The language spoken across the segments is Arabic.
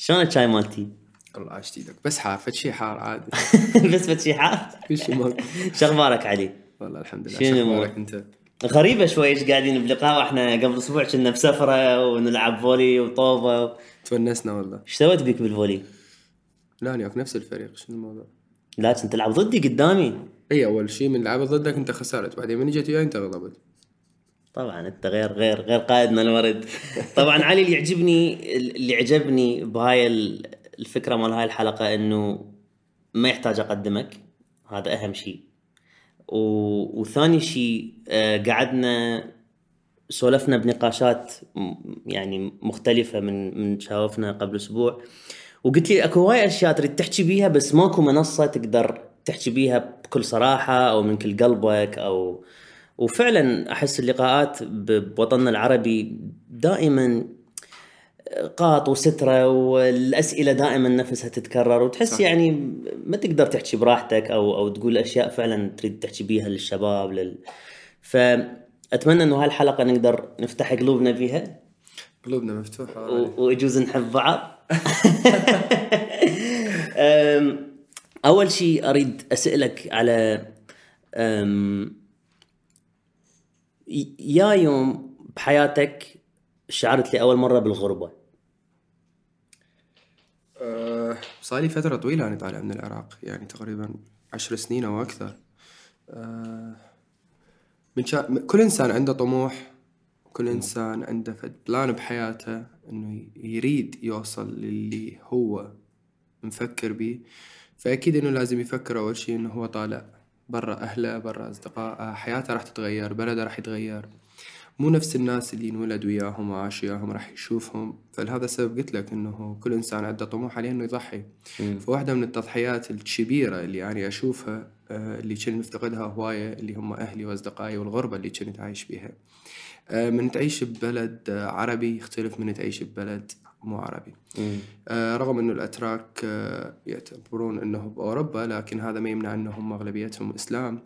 شلون الشاي مالتي؟ الله عاشت إيدك بس حار فد شي حار عادي بس بس شي حار شو أخبارك علي؟ والله الحمد لله شنو؟ أخبارك أنت؟ غريبة شوي إيش قاعدين بلقاء وإحنا قبل أسبوع كنا بسفرة ونلعب volley وطوبة تونسنا والله إيش سويت بيك بال volley؟ لا أنا نفس الفريق شنو الموضوع؟ لا كنت تلعب ضدي قدامي إي أول شيء من لعبت ضدك أنت خسرت بعدين من جيت وياي أنت غلبت طبعا أنت غير غير غير قائدنا الورد طبعا علي اللي يعجبني اللي عجبني بهاي ال- الفكرة مال هاي الحلقة إنه ما يحتاج أقدمك. هذا أهم شيء. و... وثاني شيء آه، قعدنا سولفنا بنقاشات يعني مختلفة من من شافنا قبل أسبوع. وقلت لي أكو هواي أشياء تريد تحكي بيها بس ماكو منصة تقدر تحكي بيها بكل صراحة أو من كل قلبك أو وفعلا أحس اللقاءات بوطننا العربي دائما قاط وسترة والأسئلة دائما نفسها تتكرر وتحس صح. يعني ما تقدر تحكي براحتك أو أو تقول أشياء فعلا تريد تحكي بيها للشباب لل فأتمنى إنه هالحلقة نقدر نفتح قلوبنا فيها. قلوبنا مفتوحة. و- ويجوز نحب بعض. أول شيء أريد أسألك على أم، يا يوم بحياتك شعرت لأول مرة بالغربة؟ أه صار لي فترة طويلة أنا طالع من العراق يعني تقريبا عشر سنين أو أكثر. أه من شا... كل إنسان عنده طموح كل إنسان عنده فد بلان بحياته إنه يريد يوصل للي هو مفكر بيه فأكيد إنه لازم يفكر أول شيء إنه هو طالع. برا أهله برا اصدقائه حياته راح تتغير بلده راح يتغير. مو نفس الناس اللي انولد وياهم وعاش وياهم راح يشوفهم. فلهذا السبب قلت لك إنه كل إنسان عنده طموح عليه إنه يضحي. فواحدة من التضحيات الكبيرة اللي أنا أشوفها آه، اللي كنت مفتقدها هواية اللي هم أهلي وأصدقائي والغربة اللي كنت عايش بيها. آه، من تعيش ببلد عربي يختلف من تعيش ببلد مو عربي. آه، رغم أنه الأتراك آه، يعتبرون أنه بأوروبا لكن هذا ما يمنع أنهم أغلبيتهم إسلام.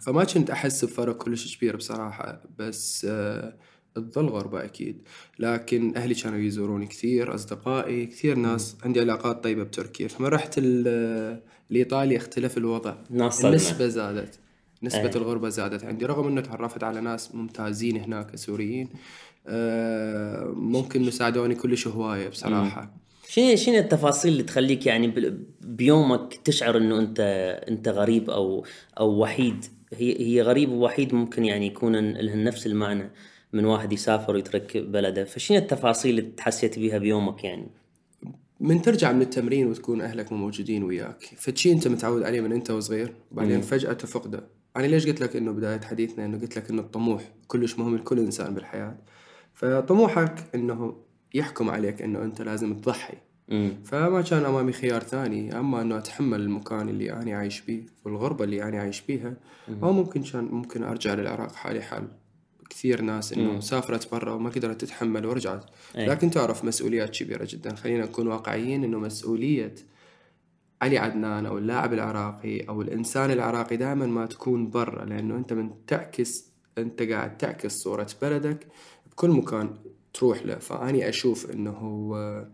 فما كنت أحس بفرق كلش كبير بصراحة بس آه، تظل غربة أكيد. لكن أهلي كانوا يزوروني كثير أصدقائي كثير ناس عندي علاقات طيبة بتركيا. فما رحت ال- لإيطاليا اختلف الوضع. ناس صدمة. النسبة زادت. نسبة أي. الغربة زادت عندي. رغم أنه تعرفت على ناس ممتازين هناك سوريين. آه، ممكن إنه ساعدوني كلش هواية بصراحة. شنو شنو التفاصيل اللي تخليك يعني بيومك تشعر إنه أنت أنت غريب أو أو وحيد؟ هي هي غريب ووحيد ممكن يعني يكون لهن نفس المعنى من واحد يسافر ويترك بلده. فشنو التفاصيل اللي تحسيت بيها بيومك يعني؟ من ترجع من التمرين وتكون أهلك مو موجودين وياك. فشي أنت متعود عليه من أنت وصغير وبعدين فجأة تفقده. أنا ليش قلت لك إنه بداية حديثنا إنه قلت لك إنه الطموح كلش مهم لكل إنسان بالحياة؟ فطموحك إنه يحكم عليك إنه أنت لازم تضحي. امم فما كان أمامي خيار ثاني أما إنه أتحمل المكان اللي أنا عايش بيه والغربة اللي أنا عايش بيها أو ممكن كان ممكن أرجع للعراق حالي حال كثير ناس إنه سافرت برا وما قدرت تتحمل ورجعت. أي. لكن تعرف مسؤوليات كبيرة جدا. خلينا نكون واقعيين إنه مسؤولية علي عدنان أو اللاعب العراقي أو الإنسان العراقي دائما ما تكون برا لأنه أنت من تعكس أنت قاعد تعكس صورة بلدك بكل مكان تروح له. فأني أشوف إنه آه،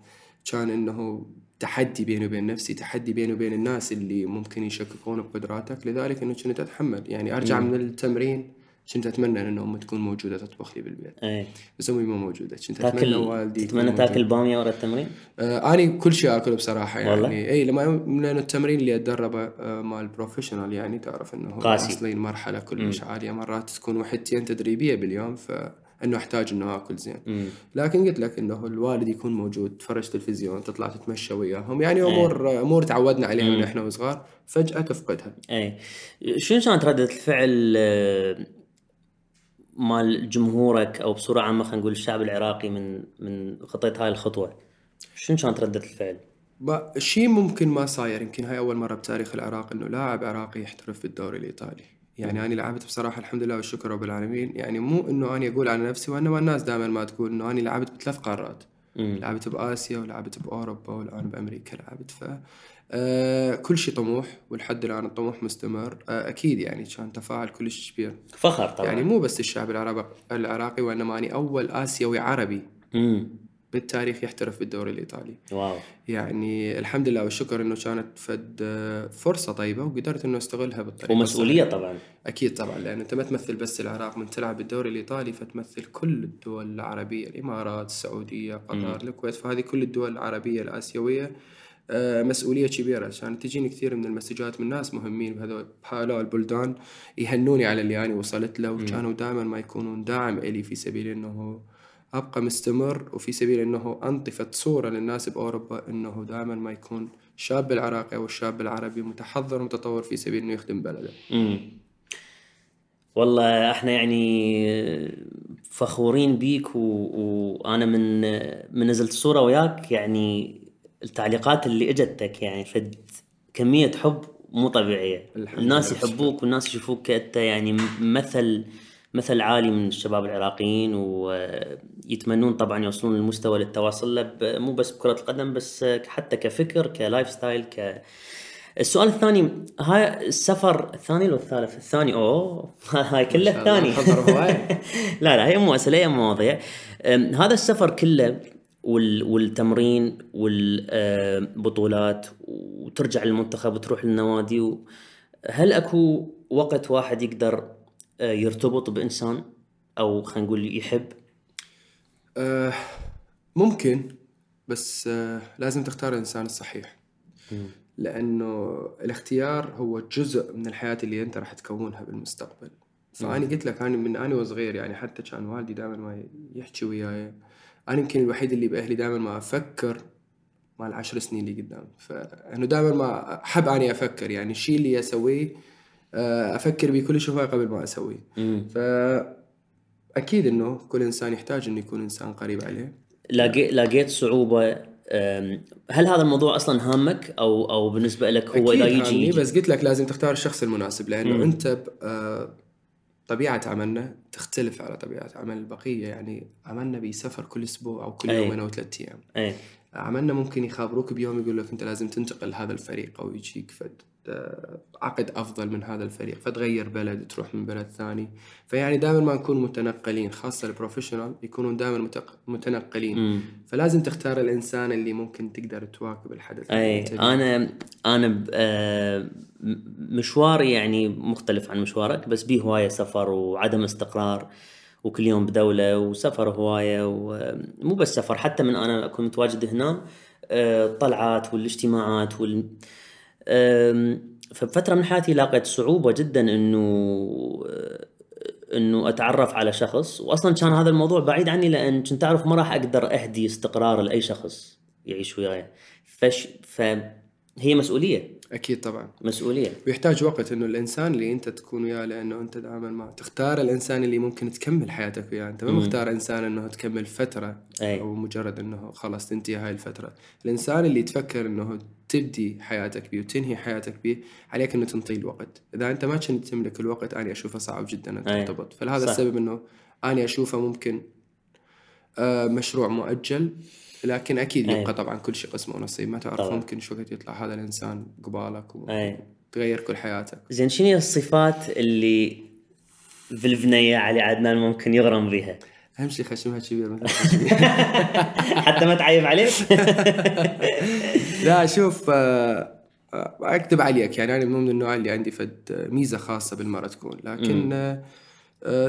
كان إنه تحدي بيني وبين نفسي تحدي بيني وبين الناس اللي ممكن يشككون بقدراتك. لذلك إنه كنت أتحمل. يعني أرجع من التمرين كنت أتمنى ان أمي تكون موجودة تطبخ لي بالبيت. اي بس أمي ما موجودة. كنت أتمنى تاكل والدي تتمنى. تاكل بامية ورا التمرين؟ آه أني كل شيء آكله بصراحة يعني. والله؟ اي لما لأنه التمرين اللي أتدربه آه مال professional يعني تعرف إنه قاسي. مرحلة كلش عالية. مرات تكون وحدتين تدريبية باليوم فانه أحتاج إنه آكل زين. امم لكن قلت لك إنه الوالد يكون موجود تفرج تلفزيون تطلع تتمشى وياهم. يعني امور أمور تعودنا عليها من إحنا وصغار. فجأة تفقدها. اي شنو كانت ردة الفعل آه، مال جمهورك أو بصورة عامة خلينا نقول الشعب العراقي من من خطيت هاي الخطوة؟ شنو كانت ردة الفعل؟ شيء ممكن ما صاير. يمكن هاي أول مرة بتاريخ العراق إنه لاعب عراقي يحترف بالدوري الإيطالي. يعني أنا لعبت بصراحة الحمد لله والشكر رب العالمين. يعني مو إنه أنا أقول على نفسي وانما الناس دائما ما تقول إنه أنا لعبت بثلاث قارات. مم. لعبت بآسيا ولعبت بأوروبا والآن بأمريكا لعبت. ف آه كل شيء طموح ولحد الآن الطموح مستمر. آه أكيد يعني كان تفاعل كلش كبير. فخر طبعا. يعني مو بس الشعب العراقي العراقي وإنما أني أول آسيوي عربي. امم بالتاريخ يحترف بالدوري الإيطالي. واو. يعني الحمد لله والشكر إنه كانت فد فرصة طيبة وقدرت إنه أستغلها بالطريقة ومسؤولية طبعا. أكيد طبعا لأن أنت ما تمثل بس العراق من تلعب بالدوري الإيطالي فتمثل كل الدول العربية الإمارات السعودية قطر الكويت فهذه كل الدول العربية الآسيوية آه، مسؤولية كبيرة. عشان تجيني كثير من المسجات من ناس مهمين بهذول بهؤلاء البلدان يهنوني على اللي أنا وصلت له وكانوا دائما ما يكونون داعم إلي في سبيل إنه أبقى مستمر وفي سبيل إنه أنطفت صورة للناس بأوروبا إنه دائما ما يكون الشاب العراقي أو الشاب العربي متحضر ومتطور في سبيل إنه يخدم بلده. امم والله إحنا يعني فخورين بيك و... وأنا من من نزلت الصورة وياك يعني التعليقات اللي إجتك يعني فد كمية حب مو طبيعية الناس. يحبوك والناس يشوفوك كأنت يعني مثل مثل أعلى من الشباب العراقيين ويتمنون طبعا يوصلون للمستوى اللي واصل له مو بس بكرة القدم بس حتى كفكر ك lifestyle ك السؤال الثاني هاي السفر الثاني ولا الثالث؟ الثاني أوه هاي كله الثاني. لا لا هي مو أسئلة هي مواضيع هذا السفر كله وال والتمرين والبطولات وترجع للمنتخب وتروح للنوادي هل أكو وقت واحد يقدر يرتبط بإنسان أو خلينا نقول يحب؟ آه، ممكن بس آه، لازم تختار الإنسان الصحيح. لأنه الاختيار هو جزء من الحياة اللي أنت راح تكونها بالمستقبل. فأنا قلت لك أنا من أنا وصغير يعني حتى كان والدي دائما ما يحكي وياي. أنا يمكن الوحيد اللي بأهلي دائما ما أفكر مع العشر سنين اللي قدام. فأنه دائما ما أحب أني أفكر يعني الشيء اللي أسويه آه، أفكر به كل شوية قبل ما أسويه مم. فأكيد إنه كل إنسان يحتاج إنه يكون إنسان قريب عليه. لاقي لقيت صعوبة هل هذا الموضوع أصلا هامك؟ أو أو بالنسبة لك هو إذا يجي, يجي. بس قلت لك لازم تختار الشخص المناسب لأنه مم. أنت آه، طبيعة عملنا تختلف على طبيعة عمل البقية. يعني عملنا بيسافر كل أسبوع أو كل. يومين أو ثلاث أيام. عملنا ممكن يخابروك بيوم يقول لك أنت لازم تنتقل هذا الفريق أو يجيك فد. عقد أفضل من هذا الفريق فتغير بلد تروح من بلد ثاني فيعني دائما ما نكون متنقلين خاصة البروفيشنال يكونون دائما متنقلين مم. فلازم تختار الإنسان اللي ممكن تقدر تواكب الحدث أي فيه. أنا أنا ب- آه، مشواري يعني مختلف عن مشوارك بس بيه هواية سفر وعدم استقرار وكل يوم بدولة وسفر هواية ومو بس سفر حتى من أنا اكون متواجد هنا آه، الطلعات والاجتماعات وال فبفتره من حياتي لاقيت صعوبة جدا إنه إنه أتعرف على شخص واصلا كان هذا الموضوع بعيد عني لأن كنت أعرف ما راح أقدر أهدي استقرار لأي شخص يعيش وياي. فش فهي مسؤولية. أكيد طبعا. مسؤولية. ويحتاج وقت إنه الإنسان اللي أنت تكون وياه لأنه أنت دائما ما تختار الإنسان اللي ممكن تكمل حياتك وياه. أنت ما مختار إنسان إنه تكمل فترة أي. أو مجرد إنه خلاص تنتهي هاي الفترة. الإنسان اللي تفكر إنه تبدي حياتك بيه وتنهي حياتك بيه عليك إنه تنطي الوقت. إذا أنت ما كنت تملك الوقت أنا أشوفه صعب جدا أن أي. ترتبط. فلهذا صح. السبب إنه أنا أشوفه ممكن آه، مشروع مؤجل لكن أكيد أي. يبقى طبعا كل شيء قسمه ونصيب. ما تعرف طبعاً. ممكن شو وقت يطلع هذا الإنسان قبالك و... اي تغير كل حياتك. زين شنو هي الصفات اللي في البنيه علي عدنان ممكن يغرم بها أهم شيء خشمها كبير مثل حتى ما تعيب عليك؟ لا شوف آه، آه، أكذب عليك يعني أنا مو من النوع اللي عندي فد ميزة خاصة بالمرأة تكون. لكن آه،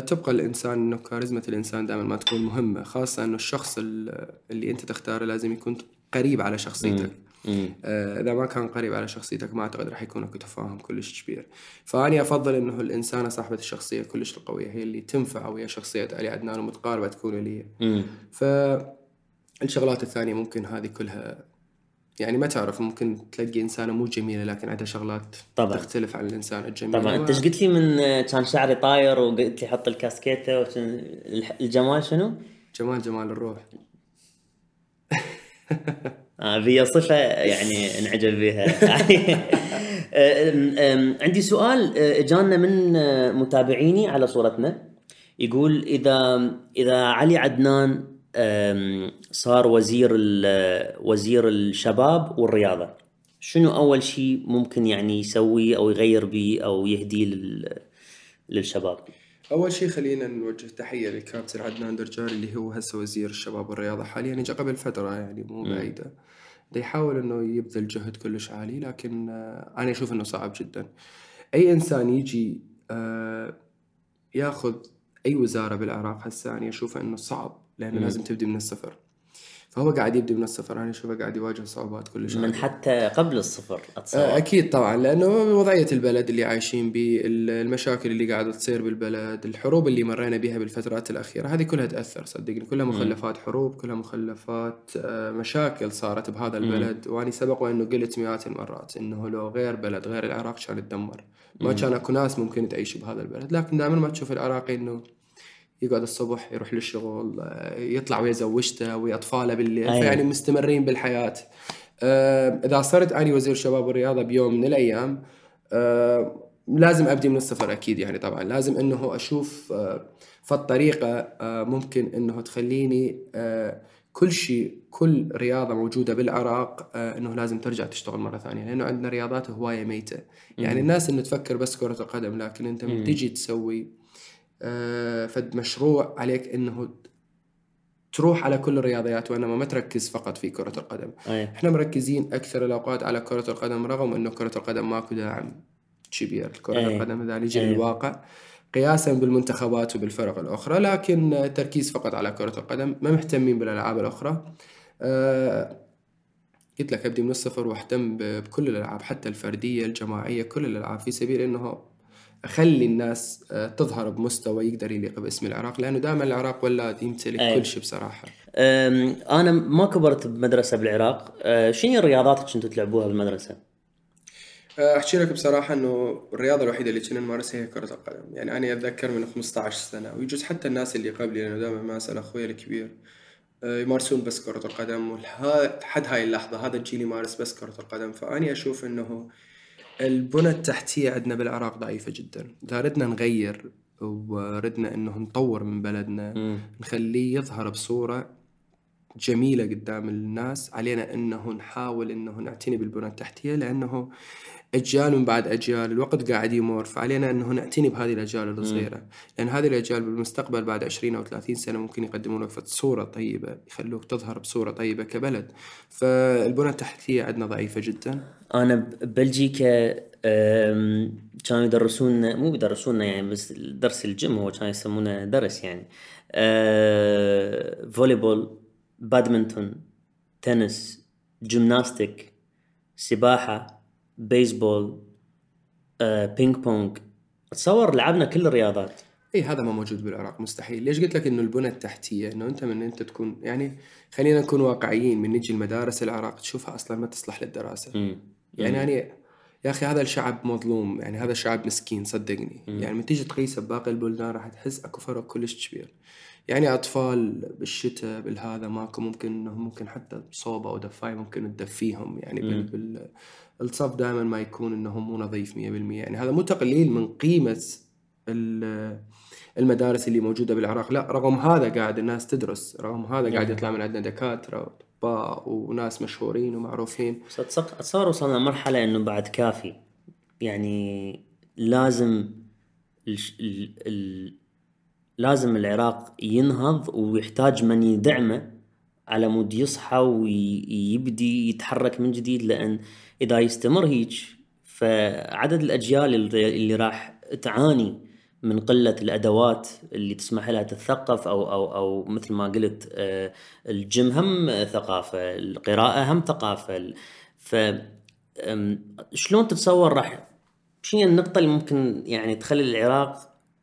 تبقى الإنسان إنه كاريزما الإنسان دائما ما تكون مهمة خاصة إنه الشخص ال- اللي أنت تختاره لازم يكون قريب على شخصيتك. آه، إذا ما كان قريب على شخصيتك ما أعتقد راح يكون أكو تفاهم كلش كبير فأني أفضل إنه الانسانه صاحبة الشخصية كلش القوية هي اللي تنفع ويا شخصية علي عدنان ومتقاربة تكون لي مم. فالشغلات الثانية ممكن هذه كلها يعني ما تعرف ممكن تلاقي إنسانة مو جميلة لكن عندها شغلات طبعاً. تختلف عن الإنسان الجميل. طبعا. أنت إيش قلت لي من كان شعري طاير وقلت لي حط الكاسكيتة الح- الجمال شنو؟ جمال جمال الروح. آه في صفة يعني انعجب بها أم، عندي سؤال اجانا من متابعيني على صورتنا. يقول إذا إذا علي عدنان صار وزير وزير الشباب والرياضة شنو أول شيء ممكن يعني يسويه أو يغير به أو يهديه لل- للشباب؟ أول شيء خلينا نوجه تحية للكابتن عدنان درجاري اللي هو هسه وزير الشباب والرياضة حاليا اجى قبل فترة يعني مو. بعيدة يحاول إنه يبذل جهد كلش عالي لكن آه، أنا أشوف إنه صعب جدا أي إنسان يجي آه، ياخذ أي وزارة بالعراق هسه أنا أشوف إنه صعب لأنه مم. لازم تبدي من الصفر. فهو قاعد يبدي من الصفر. أنا أشوفه قاعد يواجه صعوبات كلش. من عالية. حتى قبل الصفر آه، اتصور أكيد طبعا لأنه وضعية البلد اللي عايشين به ال- المشاكل اللي قاعدة تصير بالبلد الحروب اللي مرينا بها بالفترات الأخيرة هذه كلها تأثر صدقني. كلها مخلفات حروب كلها مخلفات آه، مشاكل صارت بهذا البلد. واني سبق وأنه قلت مئات المرات إنه لو غير بلد غير العراق كان تدمر ما كان أكو ناس ممكن تعيش بهذا البلد. لكن دائما ما تشوف العراقي إنه يقعد الصبح يروح للشغل آه، يطلع ويا زوجته ويا أطفاله بالليل أيوة. فيعني مستمرين بالحياة. آه، إذا صرت أني وزير الشباب والرياضة بيوم من الأيام آه، لازم أبدي من الصفر أكيد يعني طبعا. لازم إنه أشوف فالطريقة ممكن إنه تخليني كل شيء كل رياضة موجودة بالعراق إنه لازم ترجع تشتغل مرة ثانية. لأنه عندنا رياضات هواية ميتة. يعني الناس انه تفكر بس كرة القدم لكن أنت. تجي تسوي آه، فد مشروع عليك إنه تروح على كل الرياضيات وانما ما تركز فقط في كرة القدم أي. إحنا مركزين أكثر الأوقات على كرة القدم رغم إنه كرة القدم ماكو داعم كبير لكره أي. القدم إذا نجي أي. للواقع قياسا بالمنتخبات وبالفرق الأخرى لكن تركيز فقط على كرة القدم ما مهتمين بالألعاب الأخرى آه، قلت لك أبدي من الصفر واهتم بكل الألعاب حتى الفردية الجماعية كل الألعاب في سبيل إنه أخلي الناس آه، تظهر بمستوى يقدر يليق باسم العراق لأنه دائما العراق ولاد يمتلك أي. كل شيء بصراحة. أنا ما كبرت بمدرسة بالعراق. أه، شنو الرياضات اللي كنتوا تلعبوها بالمدرسة؟ آه، أحكي لك بصراحة إنه الرياضة الوحيدة اللي كنا نمارسها هي كرة القدم. يعني أنا أتذكر من 15 سنة ويجوز حتى الناس اللي قبلي لأنه دائما ما أسأل أخوي الكبير يمارسون بس كرة القدم. ولحد هاي اللحظة هذا الجيل يمارس بس كرة القدم. فأني أشوف إنه البنى التحتية عندنا بالعراق ضعيفة جدا إذا ردنا نغير وردنا إنه نطور من بلدنا مم. نخليه يظهر بصورة جميلة قدام الناس علينا إنه نحاول إنه نعتني بالبنى التحتية لأنه أجيال من بعد أجيال الوقت قاعد يمر. فعلينا انه نعتني بهذه الأجيال الصغيرة. لأن هذه الأجيال بالمستقبل بعد 20 أو 30 سنة ممكن يقدمون لك صورة طيبة يخلوك تظهر بصورة طيبة كبلد. فالبنى التحتية عندنا ضعيفة جدا. أنا ببلجيكا كانوا يدرسونا مو يدرسونا يعني بس درس الجيم هو كانوا يسمونه درس يعني. أه، volleyball badminton تنس gymnastic سباحة. بيسبول أه، ping pong اتصور لعبنا كل الرياضات. اي هذا ما موجود بالعراق مستحيل. ليش قلت لك إنه البنى التحتية؟ إنه أنت من أنت تكون يعني خلينا نكون واقعيين من نجي المدارس العراق تشوفها أصلا ما تصلح للدراسة. مم. يعني يعني يا أخي هذا الشعب مظلوم يعني هذا الشعب مسكين صدقني. يعني من تيجي تقيسه بباقي البلدان راح تحس أكو فرق كلش كبير. يعني أطفال بالشتاء بالهذا ماكو ممكن انه ممكن حتى صوبة أو دفاية ممكن تدفيهم يعني بال, بال الصف دائما ما يكون انه مو نظيف 100% يعني هذا مو تقليل من قيمة ال- المدارس اللي موجودة بالعراق. لا رغم هذا قاعد الناس تدرس رغم هذا قاعد يطلع من عندنا دكاترة وأطباء وناس مشهورين ومعروفين. اتصور وصلنا مرحلة إنه بعد كافي. يعني لازم ال... ال... لازم العراق ينهض ويحتاج من يدعمه على مود يصحى ويبدي يتحرك من جديد لأن إذا يستمر هيك فعدد الأجيال اللي راح تعاني من قلة الأدوات اللي تسمح لها تتثقف أو أو أو مثل ما قلت آه، الجيم هم ثقافة، القراءة هم ثقافة، ال- ف شلون تتصور راح؟ شنو النقطة اللي ممكن يعني تخلي العراق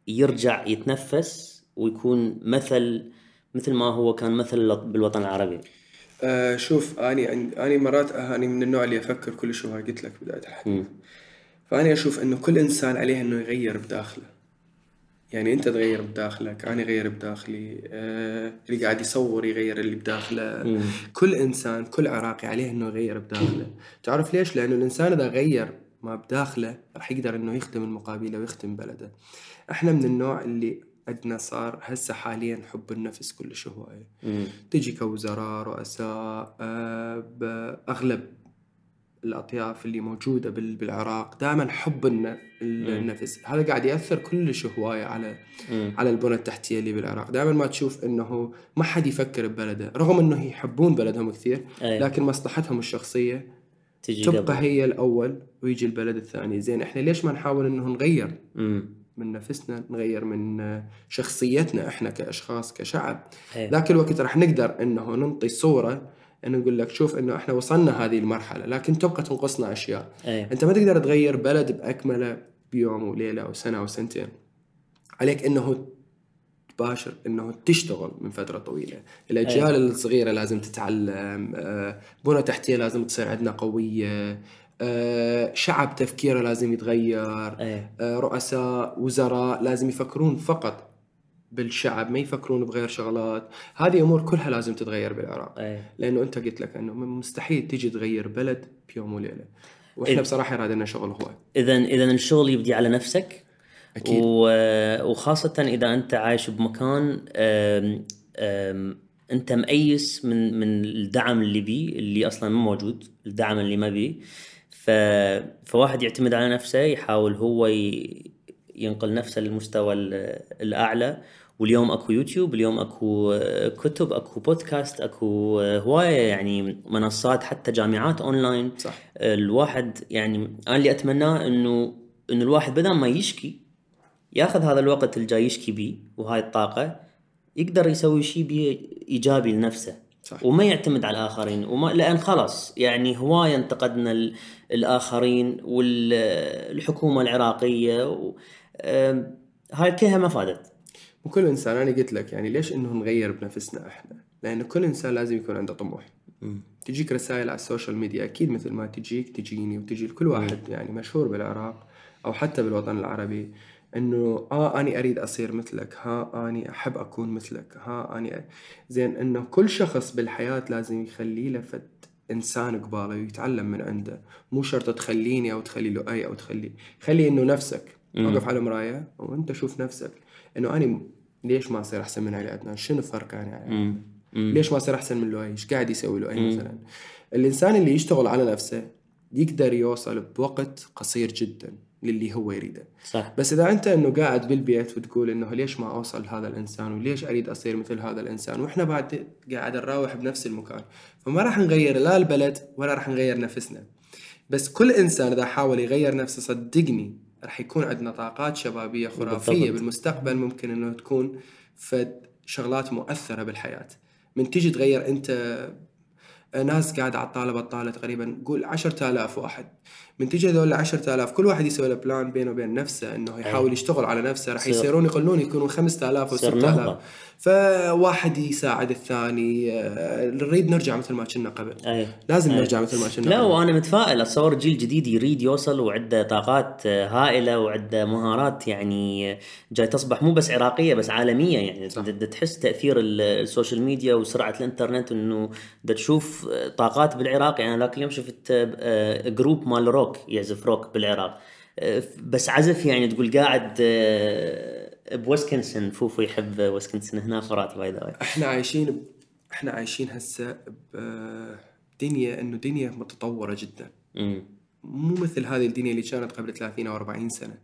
يرجع يتنفس ويكون مثل مثل ما هو كان مثل بالوطن العربي؟ آه شوف أني أني مرات أني من النوع اللي أفكر كل شو هاي قلت لك بداية الحديث. فأني أشوف إنه كل إنسان عليه إنه يغير بداخله. يعني أنت تغير بداخلك أنا أغير بداخلي آه اللي قاعد يصور يغير اللي بداخله. كل إنسان كل عراقي عليه إنه يغير بداخله. تعرف ليش؟ لأنه الإنسان إذا غير ما بداخله راح يقدر إنه يخدم المقابله ويخدم بلده. إحنا من النوع اللي عندنا صار هسه حاليا حب النفس كلش هوايه مم. تجي كوزراء رؤساء آه، بأغلب الأطياف اللي موجودة بال- بالعراق دائما حب الن- النفس هذا قاعد يأثر كلش هواية على مم. على البنى التحتية اللي بالعراق دائما ما تشوف إنه ما حد يفكر ببلده رغم إنه يحبون بلدهم كثير أي. لكن مصلحتهم الشخصية تجي تبقى قبل هي الأول ويجي البلد الثاني زين إحنا ليش ما نحاول إنه نغير مم. من نفسنا نغير من شخصيتنا إحنا كأشخاص كشعب. ذاك الوقت راح نقدر إنه ننطي صورة انه نقول لك شوف إنه إحنا وصلنا هذه المرحلة لكن تبقى تنقصنا أشياء. أي. أنت ما تقدر تغير بلد باكمله بيوم وليلة أو سنه أو سنتين عليك إنه تباشر إنه تشتغل من فترة طويلة. الأجيال الصغيرة لازم تتعلم آه، بنى تحتية لازم تصير عندنا قوية. آه، شعب تفكيره لازم يتغير أي. آه، رؤساء وزراء لازم يفكرون فقط بالشعب ما يفكرون بغير شغلات هذه أمور كلها لازم تتغير بالعراق أي. لأنه أنت قلت لك إنه مستحيل تجي تغير بلد بيوم وليلة وإحنا بصراحة يراد لنا شغل هو اذا اذا الشغل يبدي على نفسك أكيد. و... وخاصة إذا أنت عايش بمكان أم... أم... أنت مأيس من من الدعم اللي بيه اللي أصلا مو موجود الدعم اللي ما بيه ف... فواحد يعتمد على نفسه يحاول هو ي... ينقل نفسه للمستوى ال- الأعلى. واليوم أكو يوتيوب اليوم أكو آه، كتب أكو بودكاست أكو آه، هواية يعني منصات حتى جامعات أونلاين. صح. الواحد يعني أنا اللي أتمناه إنه إنه الواحد بدل ما يشكي ياخذ هذا الوقت اللي جاي يشكي بيه وهاي الطاقة يقدر يسوي شيء بيه إيجابي لنفسه. صح. وما يعتمد على الآخرين وما لأن خلاص يعني هواية انتقدنا ال- الآخرين والحكومة العراقية و... آم، هاي كلها ما فادت وكل إنسان أنا قلت لك يعني ليش انه نغير بنفسنا إحنا؟ لأن كل إنسان لازم يكون عنده طموح. تجيك رسائل على ال social media أكيد مثل ما تجيك تجيني وتجي لكل واحد يعني مشهور بالعراق أو حتى بالوطن العربي إنه آه أني أريد أصير مثلك، ها أني أحب أكون مثلك، ها أني أ... زين إنه كل شخص بالحياة لازم يخلي له فد إنسان قباله ويتعلم من عنده، مو شرط تخليني أو تخلي له أي أو تخلي، خلي إنه نفسك. وقف على مراية وأنت شوف نفسك. إنه أني ليش ما أصير أحسن من علي عدنان؟ شنو فرق يعني؟ عن علي عدنان؟ ليش ما أصير أحسن من لؤي؟ إيش قاعد يسوي لؤي مثلا؟ الإنسان اللي يشتغل على نفسه يقدر يوصل بوقت قصير جدا. للي هو يريده. صح. بس إذا أنت إنه قاعد بالبيت وتقول إنه ليش ما أوصل لهذا الإنسان وليش أريد أصير مثل هذا الإنسان وإحنا بعد قاعد نراوح بنفس المكان فما راح نغير لا البلد ولا راح نغير نفسنا. بس كل إنسان إذا حاول يغير نفسه صدقني راح يكون عندنا طاقات شبابية خرافية بالضبط. بالمستقبل ممكن إنه تكون فد شغلات مؤثرة بالحياة. من تيجي تغير أنت ناس قاعدة على الطاولة بطاله تقريبا قول 10000 واحد. من تيجي هذول ال 10000 كل واحد يسوي له بلان بينه وبين نفسه إنه يحاول يشتغل على نفسه راح يصير- يصيرون يقلون يكونون 5000 و يصير 6000 نهضة. فواحد يساعد الثاني آه، نريد نرجع مثل ما كنا قبل أي لازم أي. نرجع مثل ما كنا لا قبل. وأنا متفائل اتصور الجيل الجديد يريد يوصل وعنده طاقات آه، هائلة وعنده مهارات يعني آه، جاي تصبح مو بس عراقية بس عالمية يعني صح. تحس تأثير ال- ال social media وسرعة الإنترنت إنه تشوف طاقات بالعراق يعني ذاك اليوم شفت group مال روك يعزف روك بالعراق بس عزف يعني تقول قاعد بويسكنسن فوفو يحب ويسكنسن هنا فراتي باي ذا إحنا عايشين ب... إحنا عايشين هسه بدنيا إنه دنيا متطورة جدا. مو مثل هذه الدنيا اللي كانت قبل 30 أو 40 سنة.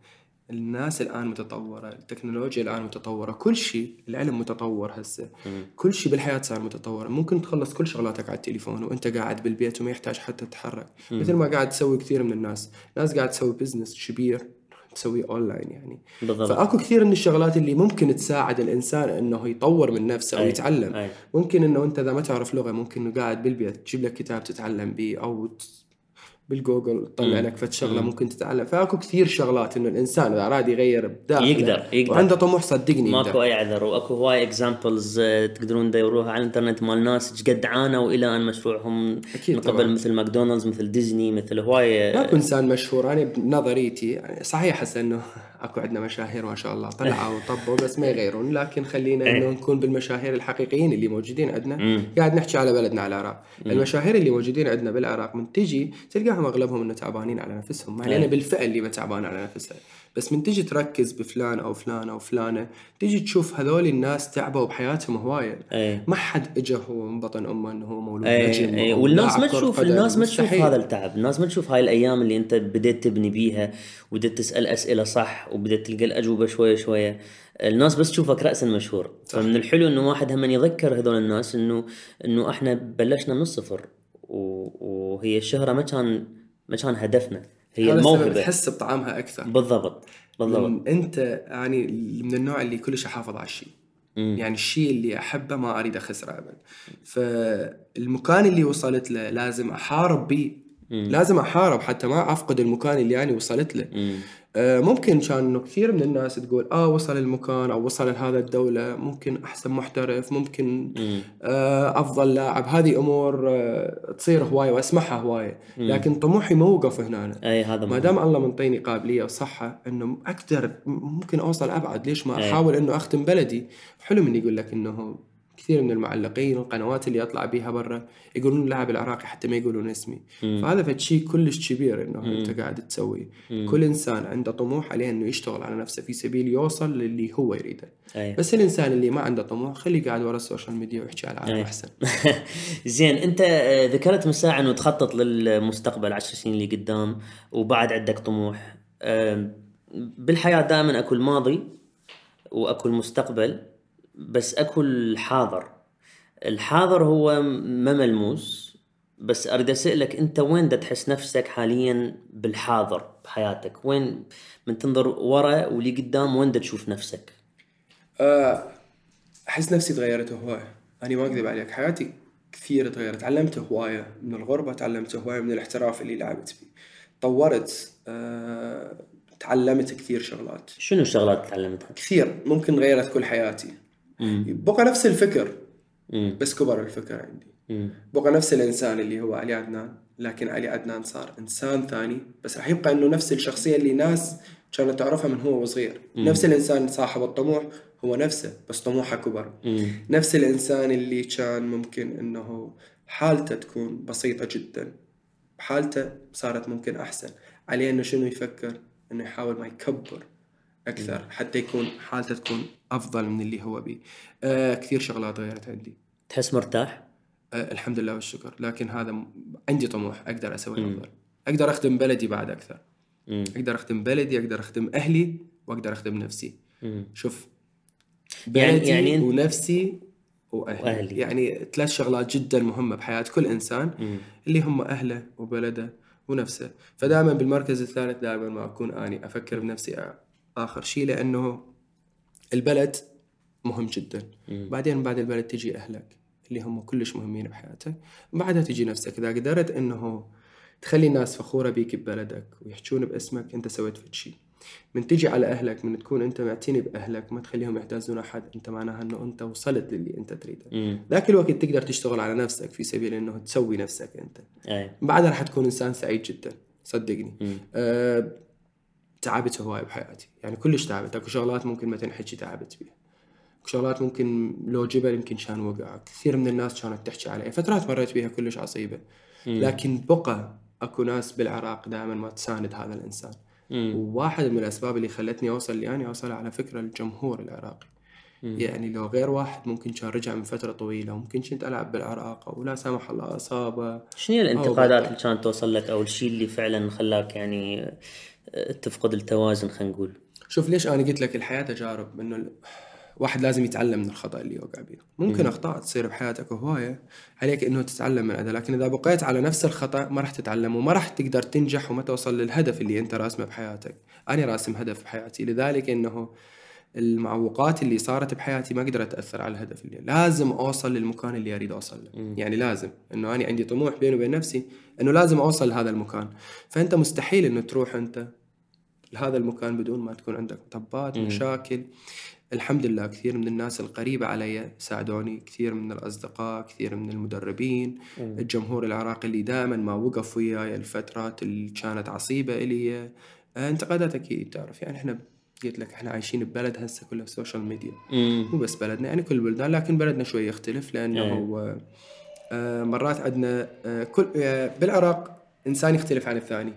الناس الآن متطورة التكنولوجيا الآن متطورة كل شيء العلم متطور هسه. كل شيء بالحياة صار متطور. ممكن تخلص كل شغلاتك على التليفون وأنت قاعد بالبيت وما يحتاج حتى تتحرك. مثل ما قاعد تسوي كثير من الناس. ناس قاعد تسوي business كبير. تسوي أونلاين يعني بالضبط فأكو كثير من الشغلات اللي ممكن تساعد الإنسان إنه يطور من نفسه أي. ويتعلم أي. ممكن إنه أنت إذا ما تعرف لغة ممكن إنه قاعد بالبيت تجيب لك كتاب تتعلم به أو بالجوجل تطلع لك فد شغلة ممكن تتعلم. فأكو كثير شغلات إنه الإنسان إذا اراد يغير بداخله. يقدر- يقدر. وعنده طموح صدقني ماكو أي عذر. وأكو هواي examples تقدرون تدوروها على الإنترنت مال ناس إيش قد عانوا إلى أن مشروعهم أكيد من قبل طبعاً. مثل ماكدونالدز مثل ديزني مثل هواي ماكو انسان مشهور. أنا بنظريتي يعني صحيح هسه إنه أكو عندنا مشاهير ما شاء الله طلعوا وطبوا بس ما يغيرون لكن خلينا إيه. إنه نكون بالمشاهير الحقيقيين اللي موجودين عندنا. قاعد نحكي على بلدنا على العراق المشاهير اللي موجودين عندنا بالعراق من تجي تلقاهم أغلبهم إنه تعبانين على نفسهم ما علينا إيه. بالفئه اللي ما تعبانه على نفسها بس من تجي تركز بفلان أو فلان أو فلانة تجي تشوف هذول الناس تعبوا بحياتهم هواية اي ما حد اجى هو من بطن أمه إنه هو مولود أو إيه، والناس ما تشوف. الناس ما تشوف. هذا التعب الناس ما تشوف هاي الأيام اللي أنت بديت تبني بيها وبديت تسأل أسئلة صح وبديت تلقى الأجوبة شوية شوية. الناس بس تشوفك راس مشهور. فمن الحلو إنه واحد هم يذكر هذول الناس انه إنه إحنا بلشنا من الصفر. وهي الشهرة ما كان ما كان هدفنا. هي الموهبة. تحس بطعمها أكثر. بالضبط. بالضبط. من أنت يعني من النوع اللي كلش أحافظ على الشيء. مم. يعني الشيء اللي أحبه ما أريد أخسره ابد فالمكان اللي وصلت له لازم أحارب به لازم أحارب حتى ما أفقد المكان اللي أنا وصلت له. مم. آه، ممكن كان إنه كثير من الناس تقول آه وصل المكان أو وصل لهذا الدولة ممكن أحسن محترف ممكن مم. آه، أفضل لاعب. هذه أمور آه، تصير هواية وأسمعها هواية. لكن طموحي ما وقف هنا. إي هذا ما. دام الله منطيني قابلية وصحة إنه أقدر ممكن أوصل أبعد. ليش ما. أحاول إنه أختم بلدي. حلو من يقول لك إنه كثير من المعلقين والقنوات اللي اطلع بيها برا يقولون اللاعب العراقي حتى ما يقولون اسمي. فهذا فد شيء كلش كبير إنه أنت قاعد تسويه كل إنسان عنده طموح عليه إنه يشتغل على نفسه في سبيل يوصل للي هو يريده. أي. بس الإنسان اللي ما عنده طموح خليه قاعد ورا ال social media ويحكي على العالم أي. أحسن. زين أنت آه، ذكرت من ساعه انه تخطط للمستقبل عشر سنين اللي قدام وبعد عندك طموح. بالحياة دائما اكو الماضي واكو المستقبل بس أكو الحاضر. الحاضر هو ما ملموس. بس أريد اسالك أنت وين دا تحس نفسك حاليا بالحاضر بحياتك؟ وين من تنظر ورا واللي قدام وين دا تشوف نفسك؟ آه، أحس نفسي تغيرت هوايه أنا ما أكذب عليك حياتي كثير تغيرت. تعلمت هواية من الغربة تعلمت هواية من الاحتراف اللي لعبت فيه. طورت آه، تعلمت كثير شغلات. شنو الشغلات تعلمتها؟ كثير. ممكن غيرت كل حياتي. بقى نفس الفكر. بس كبر الفكر عندي. بقى نفس الإنسان اللي هو علي عدنان. لكن علي عدنان صار إنسان ثاني. بس راح يبقى إنه نفس الشخصية اللي ناس كانت تعرفها من هو وصغير. نفس الإنسان صاحب الطموح هو نفسه بس طموحه كبر. نفس الإنسان اللي كان ممكن إنه حالته تكون بسيطة جدا. حالته صارت ممكن أحسن. عليه إنه شنو يفكر؟ إنه يحاول ما يكبر. أكثر حتى يكون حالته تكون أفضل من اللي هو بيه آه كثير شغلات غيرت عندي تحس مرتاح آه الحمد لله والشكر لكن هذا عندي طموح أقدر أسوي أفضل أقدر أخدم بلدي بعد أكثر مم. أقدر أخدم بلدي أقدر أخدم أهلي وأقدر أخدم نفسي مم. شوف يعني- بلدي يعني أنت- ونفسي وأهلي. وأهلي. يعني ثلاث شغلات جدا مهمة بحياة كل إنسان مم. اللي هم أهله وبلده ونفسه فدائما بالمركز الثالث دائما ما أكون آني أفكر بنفسي آخر شيء لأنه البلد مهم جدا. مم. بعدين بعد البلد تجي أهلك اللي هم كلش مهمين بحياتك. بعدها تجي نفسك. إذا قدرت إنه تخلي الناس فخورة بيك ببلدك ويحجون باسمك أنت سويت فد شيء. من تجي على أهلك من تكون أنت معتني بأهلك ما تخليهم يحتاجون أحد أنت معناها إنه أنت وصلت للي أنت تريده. ذاك الوقت تقدر تشتغل على نفسك في سبيل إنه تسوي نفسك أنت. أي. بعدها راح تكون إنسان سعيد جدا. صدقني. مم. أه تعبت هواي بحياتي. يعني كلش تعبت. أكو شغلات ممكن ما تنحكي تعبت بيها. أكو شغلات ممكن لو جبل يمكن كان وقع. كثير من الناس كانت تحكي علي فترات مريت بيها كلش عصيبة. لكن بقى أكو ناس بالعراق دائما ما تساند هذا الإنسان. مم. وواحد من الأسباب اللي خلتني أوصل اللي أنا أوصل على فكرة الجمهور العراقي. يعني لو غير واحد ممكن كان رجع من فترة طويلة. وممكن كنت ألعب بالعراق أو لا سمح الله أصابة شنو الانتقادات اللي كانت توصل لك أو الشيء اللي فعلا خلاك يعني تفقد التوازن خلينا نقول. شوف ليش أنا قلت لك الحياة تجارب؟ إنه واحد لازم يتعلم من الخطأ اللي يوقع بيه. ممكن أخطاء تصير بحياتك هوايه عليك إنه تتعلم من عندها لكن إذا بقيت على نفس الخطأ ما راح تتعلم وما راح تقدر تنجح وما توصل للهدف اللي أنت راسمه بحياتك. أنا راسم هدف بحياتي لذلك إنه المعوقات اللي صارت بحياتي ما قدرت تاثر على الهدف اللي لازم أوصل للمكان اللي أريد أوصل له. يعني لازم. إنه أنا عندي طموح بيني وبين نفسي إنه لازم أوصل لهذا المكان. فأنت مستحيل إنه تروح أنت لهذا المكان بدون ما تكون عندك مطبات مشاكل. الحمد لله كثير من الناس القريبة علي ساعدوني كثير من الأصدقاء كثير من المدربين الجمهور العراقي اللي دائما ما وقف وياي الفترات اللي كانت عصيبة إلي. انتقادات أكيد تعرف. يعني إحنا قلت لك إحنا عايشين ببلد هسه كله social media مم. مو بس بلدنا يعني كل البلدان لكن بلدنا شوي يختلف لأنه آه، آه، مرات عندنا آه، كل آه، بالعراق إنسان يختلف عن الثاني.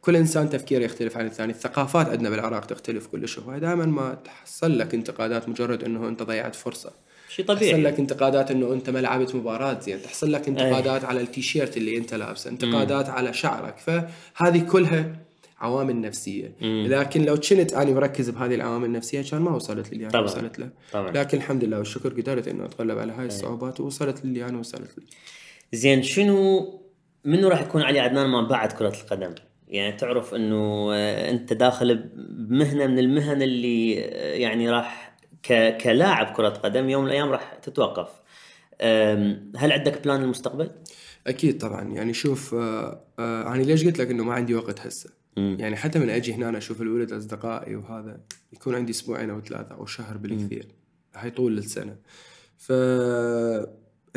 كل إنسان تفكيره يختلف عن الثاني. الثقافات عندنا بالعراق تختلف كلش. هواي دائما ما تحصل لك انتقادات مجرد إنه أنت ضيعت فرصة. شيء تحصل طبيعي لك انتقادات إنه أنت ما لعبت مباراة زين. تحصل لك انتقادات على التيشيرت اللي أنت لابسه. انتقادات على شعرك. فهذه كلها عوامل نفسية لكن لو كنت أنا مركز بهذه العوامل النفسية كان ما وصلت للي أنا طبعاً. وصلت له طبعا لكن الحمد لله والشكر قدرت إنه أتغلب على هاي الصعوبات ووصلت للي أنا وصلت له زين شنو منو راح يكون علي عدنان ما بعد كرة القدم؟ يعني تعرف إنه آه، أنت داخل بمهنة من المهن اللي آه، يعني راح ك... كلاعب كرة قدم يوم من الأيام راح تتوقف. هل عندك بلان للمستقبل؟ أكيد طبعا يعني شوف آه آه أنا ليش قلت لك إنه ما عندي وقت هسه مم. يعني حتى من أجي هنا أشوف الولد أصدقائي وهذا يكون عندي أسبوعين أو ثلاثة أو شهر بالكثير. هاي طول السنة. ف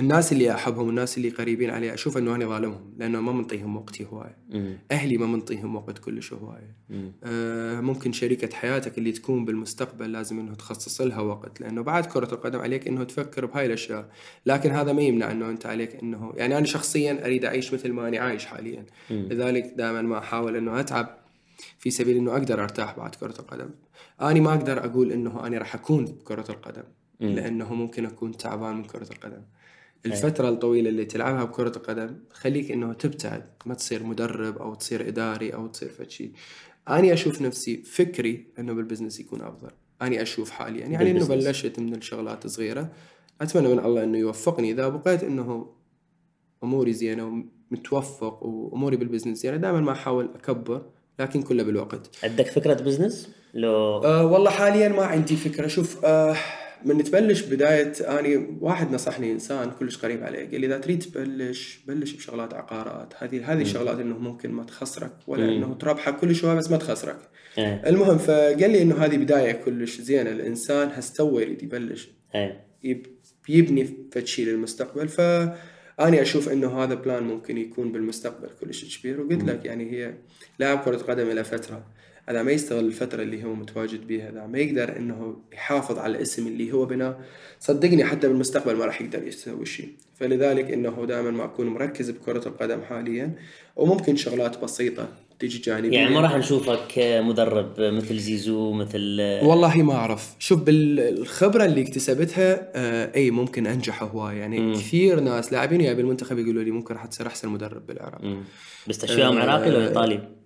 الناس اللي أحبهم الناس اللي قريبين علي أشوف إنه أنا ظالمهم لأنه ما منطيهم وقتي هواية. مم. أهلي ما منطيهم وقت كلش هواية. مم. آه ممكن شريكة حياتك اللي تكون بالمستقبل لازم إنه تخصص لها وقت لأنه بعد كرة القدم عليك إنه تفكر بهاي الأشياء. لكن هذا ما يمنع إنه أنت عليك إنه يعني أنا شخصيا أريد أعيش مثل ما أنا عايش حاليا. لذلك دائما ما أحاول إنه أتعب في سبيل إنه أقدر أرتاح بعد كرة القدم. اني ما أقدر أقول إنه أنا راح أكون بكرة القدم لأنه ممكن أكون تعبان من كرة القدم. الفترة الطويلة اللي تلعبها بكرة القدم خليك إنه تبتعد ما تصير مدرب أو تصير إداري أو تصير فد شيء. أني أشوف نفسي فكري إنه بال business يكون أفضل. أني أشوف حاليا يعني إنه بال business. بلشت من الشغلات صغيرة أتمنى من الله إنه يوفقني إذا بقيت إنه أموري زينة ومتوفق وأموري بال business زينة دائما ما أحاول أكبر لكن كله بالوقت. عندك فكرة business؟ لو أه والله حاليا ما عندي فكرة شوف أه من تبلش بداية أني واحد نصحني إنسان كلش قريب علي قال لي إذا تريد تبلش بلش بشغلات عقارات هذه هذه الشغلات إنه ممكن ما تخسرك ولا إنه تربحك كل شوية بس ما تخسرك. إيه. المهم فقال لي إنه هذه بداية كلش زينة الإنسان هستوى يريد يبلش. يب- يبني فد شيء للمستقبل فاني أشوف إنه هذا plan ممكن يكون بالمستقبل كلش كبير وقلت لك يعني هي لاعب كرة قدم له فترة. اذا ما يستغل الفترة اللي هو متواجد بيها اذا ما يقدر إنه يحافظ على الاسم اللي هو بناه صدقني حتى بالمستقبل ما راح يقدر يسوي شيء فلذلك إنه دائما ما أكون مركز بكرة القدم حاليا وممكن شغلات بسيطة تجي جانبيه يعني ما راح نشوفك مدرب مثل زيزو مثل والله ما أعرف شوف بالخبرة اللي اكتسبتها آه إي ممكن أنجح هواي يعني مم. كثير ناس لاعبين ويا بالمنتخب يقولوا لي ممكن راح تصير أحسن مدرب بالعراق. بس تشويهم عراقي لو إيطالي؟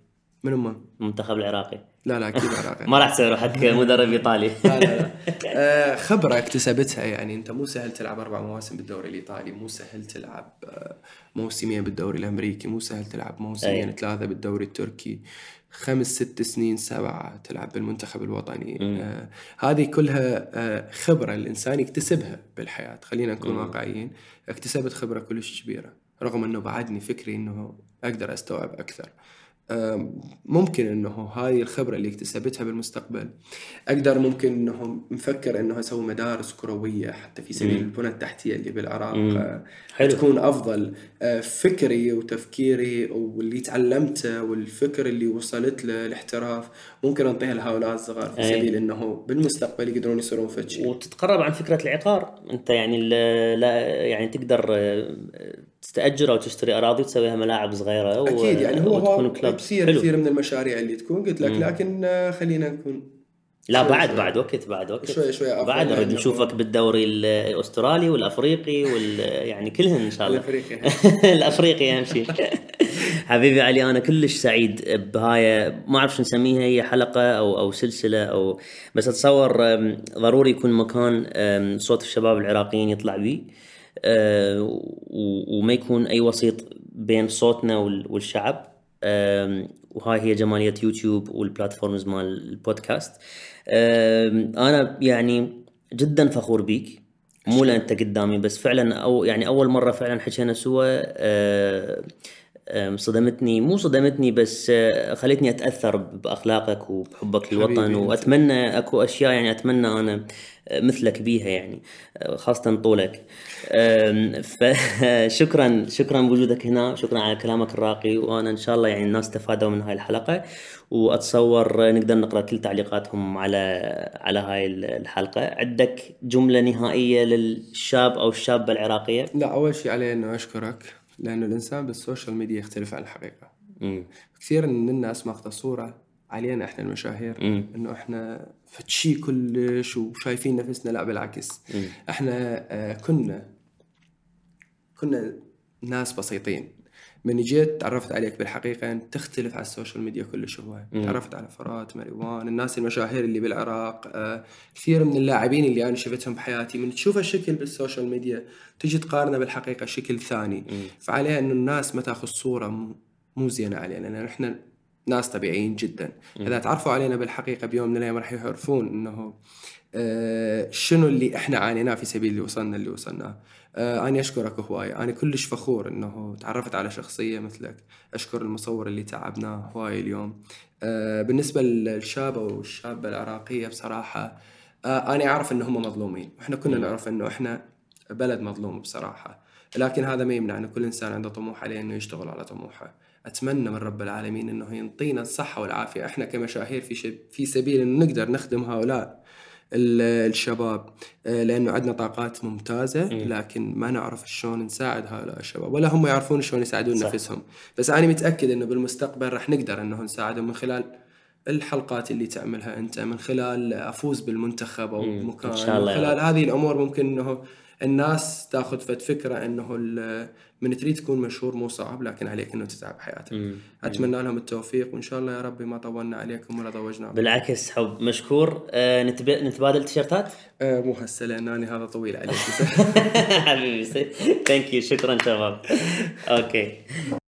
من هم؟ المنتخب العراقي. لا لا أكيد عراقي. ما راح تسوي روحك مدرب إيطالي. لا لا لا. آه خبرة اكتسبتها يعني أنت مو سهل تلعب أربع مواسم بالدوري الإيطالي مو سهل تلعب آه موسمين بالدوري الأمريكي مو سهل تلعب موسمين. ثلاثة بالدوري التركي خمس ست سنين سبعة تلعب بالمنتخب الوطني. آه هذه كلها آه خبرة الإنسان يكتسبها بالحياة خلينا نكون واقعيين. اكتسبت خبرة كلش كبيرة رغم أنه بعدني فكري أنه أقدر أستوعب أكثر. آه، ممكن إنه هاي الخبرة اللي اكتسبتها بالمستقبل أقدر ممكن انه مفكر إنه أسوي مدارس كروية حتى في سبيل البنى التحتية اللي بالعراق. آه، حلو. تكون أفضل آه، فكري وتفكيري واللي تعلمته والفكر اللي وصلت له الاحتراف. ممكن أنطيها لهؤلاء الصغار في أي. سبيل إنه بالمستقبل يقدرون يصيرون فد شيء. وتتقرب عن فكرة العقار؟ أنت يعني لا يعني تقدر آه، تستاجر أو تشتري أراضي وتسويها ملاعب صغيرة و- أكيد يعني هو وتكون هو كثير حلو. كثير من المشاريع اللي تكون قلت لك لكن آه، خلينا نكون لا شوي بعد شوي. بعد وقت بعد وقت شوي شوي بعد نريد لأنه- نشوفك بالدوري الأسترالي والأفريقي وال يعني كلهن إن شاء الله الأفريقي. الأفريقي أهم شيء حبيبي علي أنا كلش سعيد بهاي ما أعرف شو نسميها هي حلقة أو أو سلسلة أو بس أتصور ضروري يكون مكان صوت الشباب العراقيين يطلع بيه وما يكون أي وسيط بين صوتنا وال- والشعب. أم، وهاي هي جمالية يوتيوب والبلاتفورمز مال البودكاست. أم، أنا يعني جدا فخور بيك. مو لأن أنت قدامي بس فعلا أو يعني أول مرة فعلا حكينا سوا صدمتني. مو صدمتني بس خلتني أتأثر بأخلاقك وبحبك للوطن. وأتمنى أكو أشياء يعني أتمنى أنا مثلك بيها يعني خاصة طولك. فشكرا شكرا بوجودك هنا شكرا على كلامك الراقي وأنا إن شاء الله يعني الناس استفادوا من هاي الحلقة. وأتصور نقدر نقرأ كل تعليقاتهم على على هاي الحلقة. عندك جملة نهائية للشاب أو الشابة العراقية؟ لا أول شيء علي إنه أشكرك لأنه الإنسان بال social media يختلف عن الحقيقة. مم. كثير من الناس ماخذة صورة علينا إحنا المشاهير مم. إنه إحنا فد شي كلش وشايفين نفسنا لا بالعكس. مم. إحنا آه، كنا كنا ناس بسيطين. من جيت تعرفت عليك بالحقيقة أنت تختلف على ال social media كلش هو تعرفت على فرات مريوان الناس المشاهير اللي بالعراق آه، كثير من اللاعبين اللي أنا شفتهم بحياتي. من تشوف الشكل بال social media تجي تقارنه بالحقيقة شكل ثاني. فعليها أنه الناس ما تاخذ صورة مو- زينة علينا. لأن إحنا ناس طبيعيين جدا. إذا تعرفوا علينا بالحقيقة بيوم من الأيام راح يعرفون أنه آه، شنو اللي إحنا عانيناه في سبيل اللي وصلنا اللي وصلناه آه، أنا أشكرك هواي. أنا كلش فخور أنه تعرفت على شخصية مثلك. أشكر المصور اللي تعبناه هواي اليوم. آه، بالنسبة للشابة والشابة العراقية بصراحة آه، أنا أعرف أنهم مظلومين. وإحنا كنا نعرف أنه إحنا بلد مظلوم بصراحة. لكن هذا ما يمنع أن كل إنسان عنده طموح عليه أنه يشتغل على طموحه. أتمنى من رب العالمين أنه ينطينا الصحة والعافية إحنا كمشاهير في شب في سبيل أن نقدر نخدم هؤلاء ال- الشباب آه، لأنه عندنا طاقات ممتازة لكن ما نعرف شلون نساعد هؤلاء الشباب ولا هم يعرفون شلون يساعدون صح. نفسهم بس أنا متأكد إنه بالمستقبل راح نقدر إنه نساعدهم من خلال الحلقات اللي تعملها أنت من خلال أفوز بالمنتخب أو مم. بمكان إن شاء الله من خلال هذه الأمور ممكن إنه الناس تاخذ فد فكرة إنه من تريد تكون مشهور مو صعب لكن عليك إنه تتعب حياتك. مم. أتمنى لهم التوفيق وإن شاء الله يا ربي ما طولنا عليكم ولا ضوجنا بالعكس حب مشكور. أه نتب... نتبادل تيشيرتات آه مو هسه لأن هذا طويل عليك. حبيبي thank you شكرا شباب. okay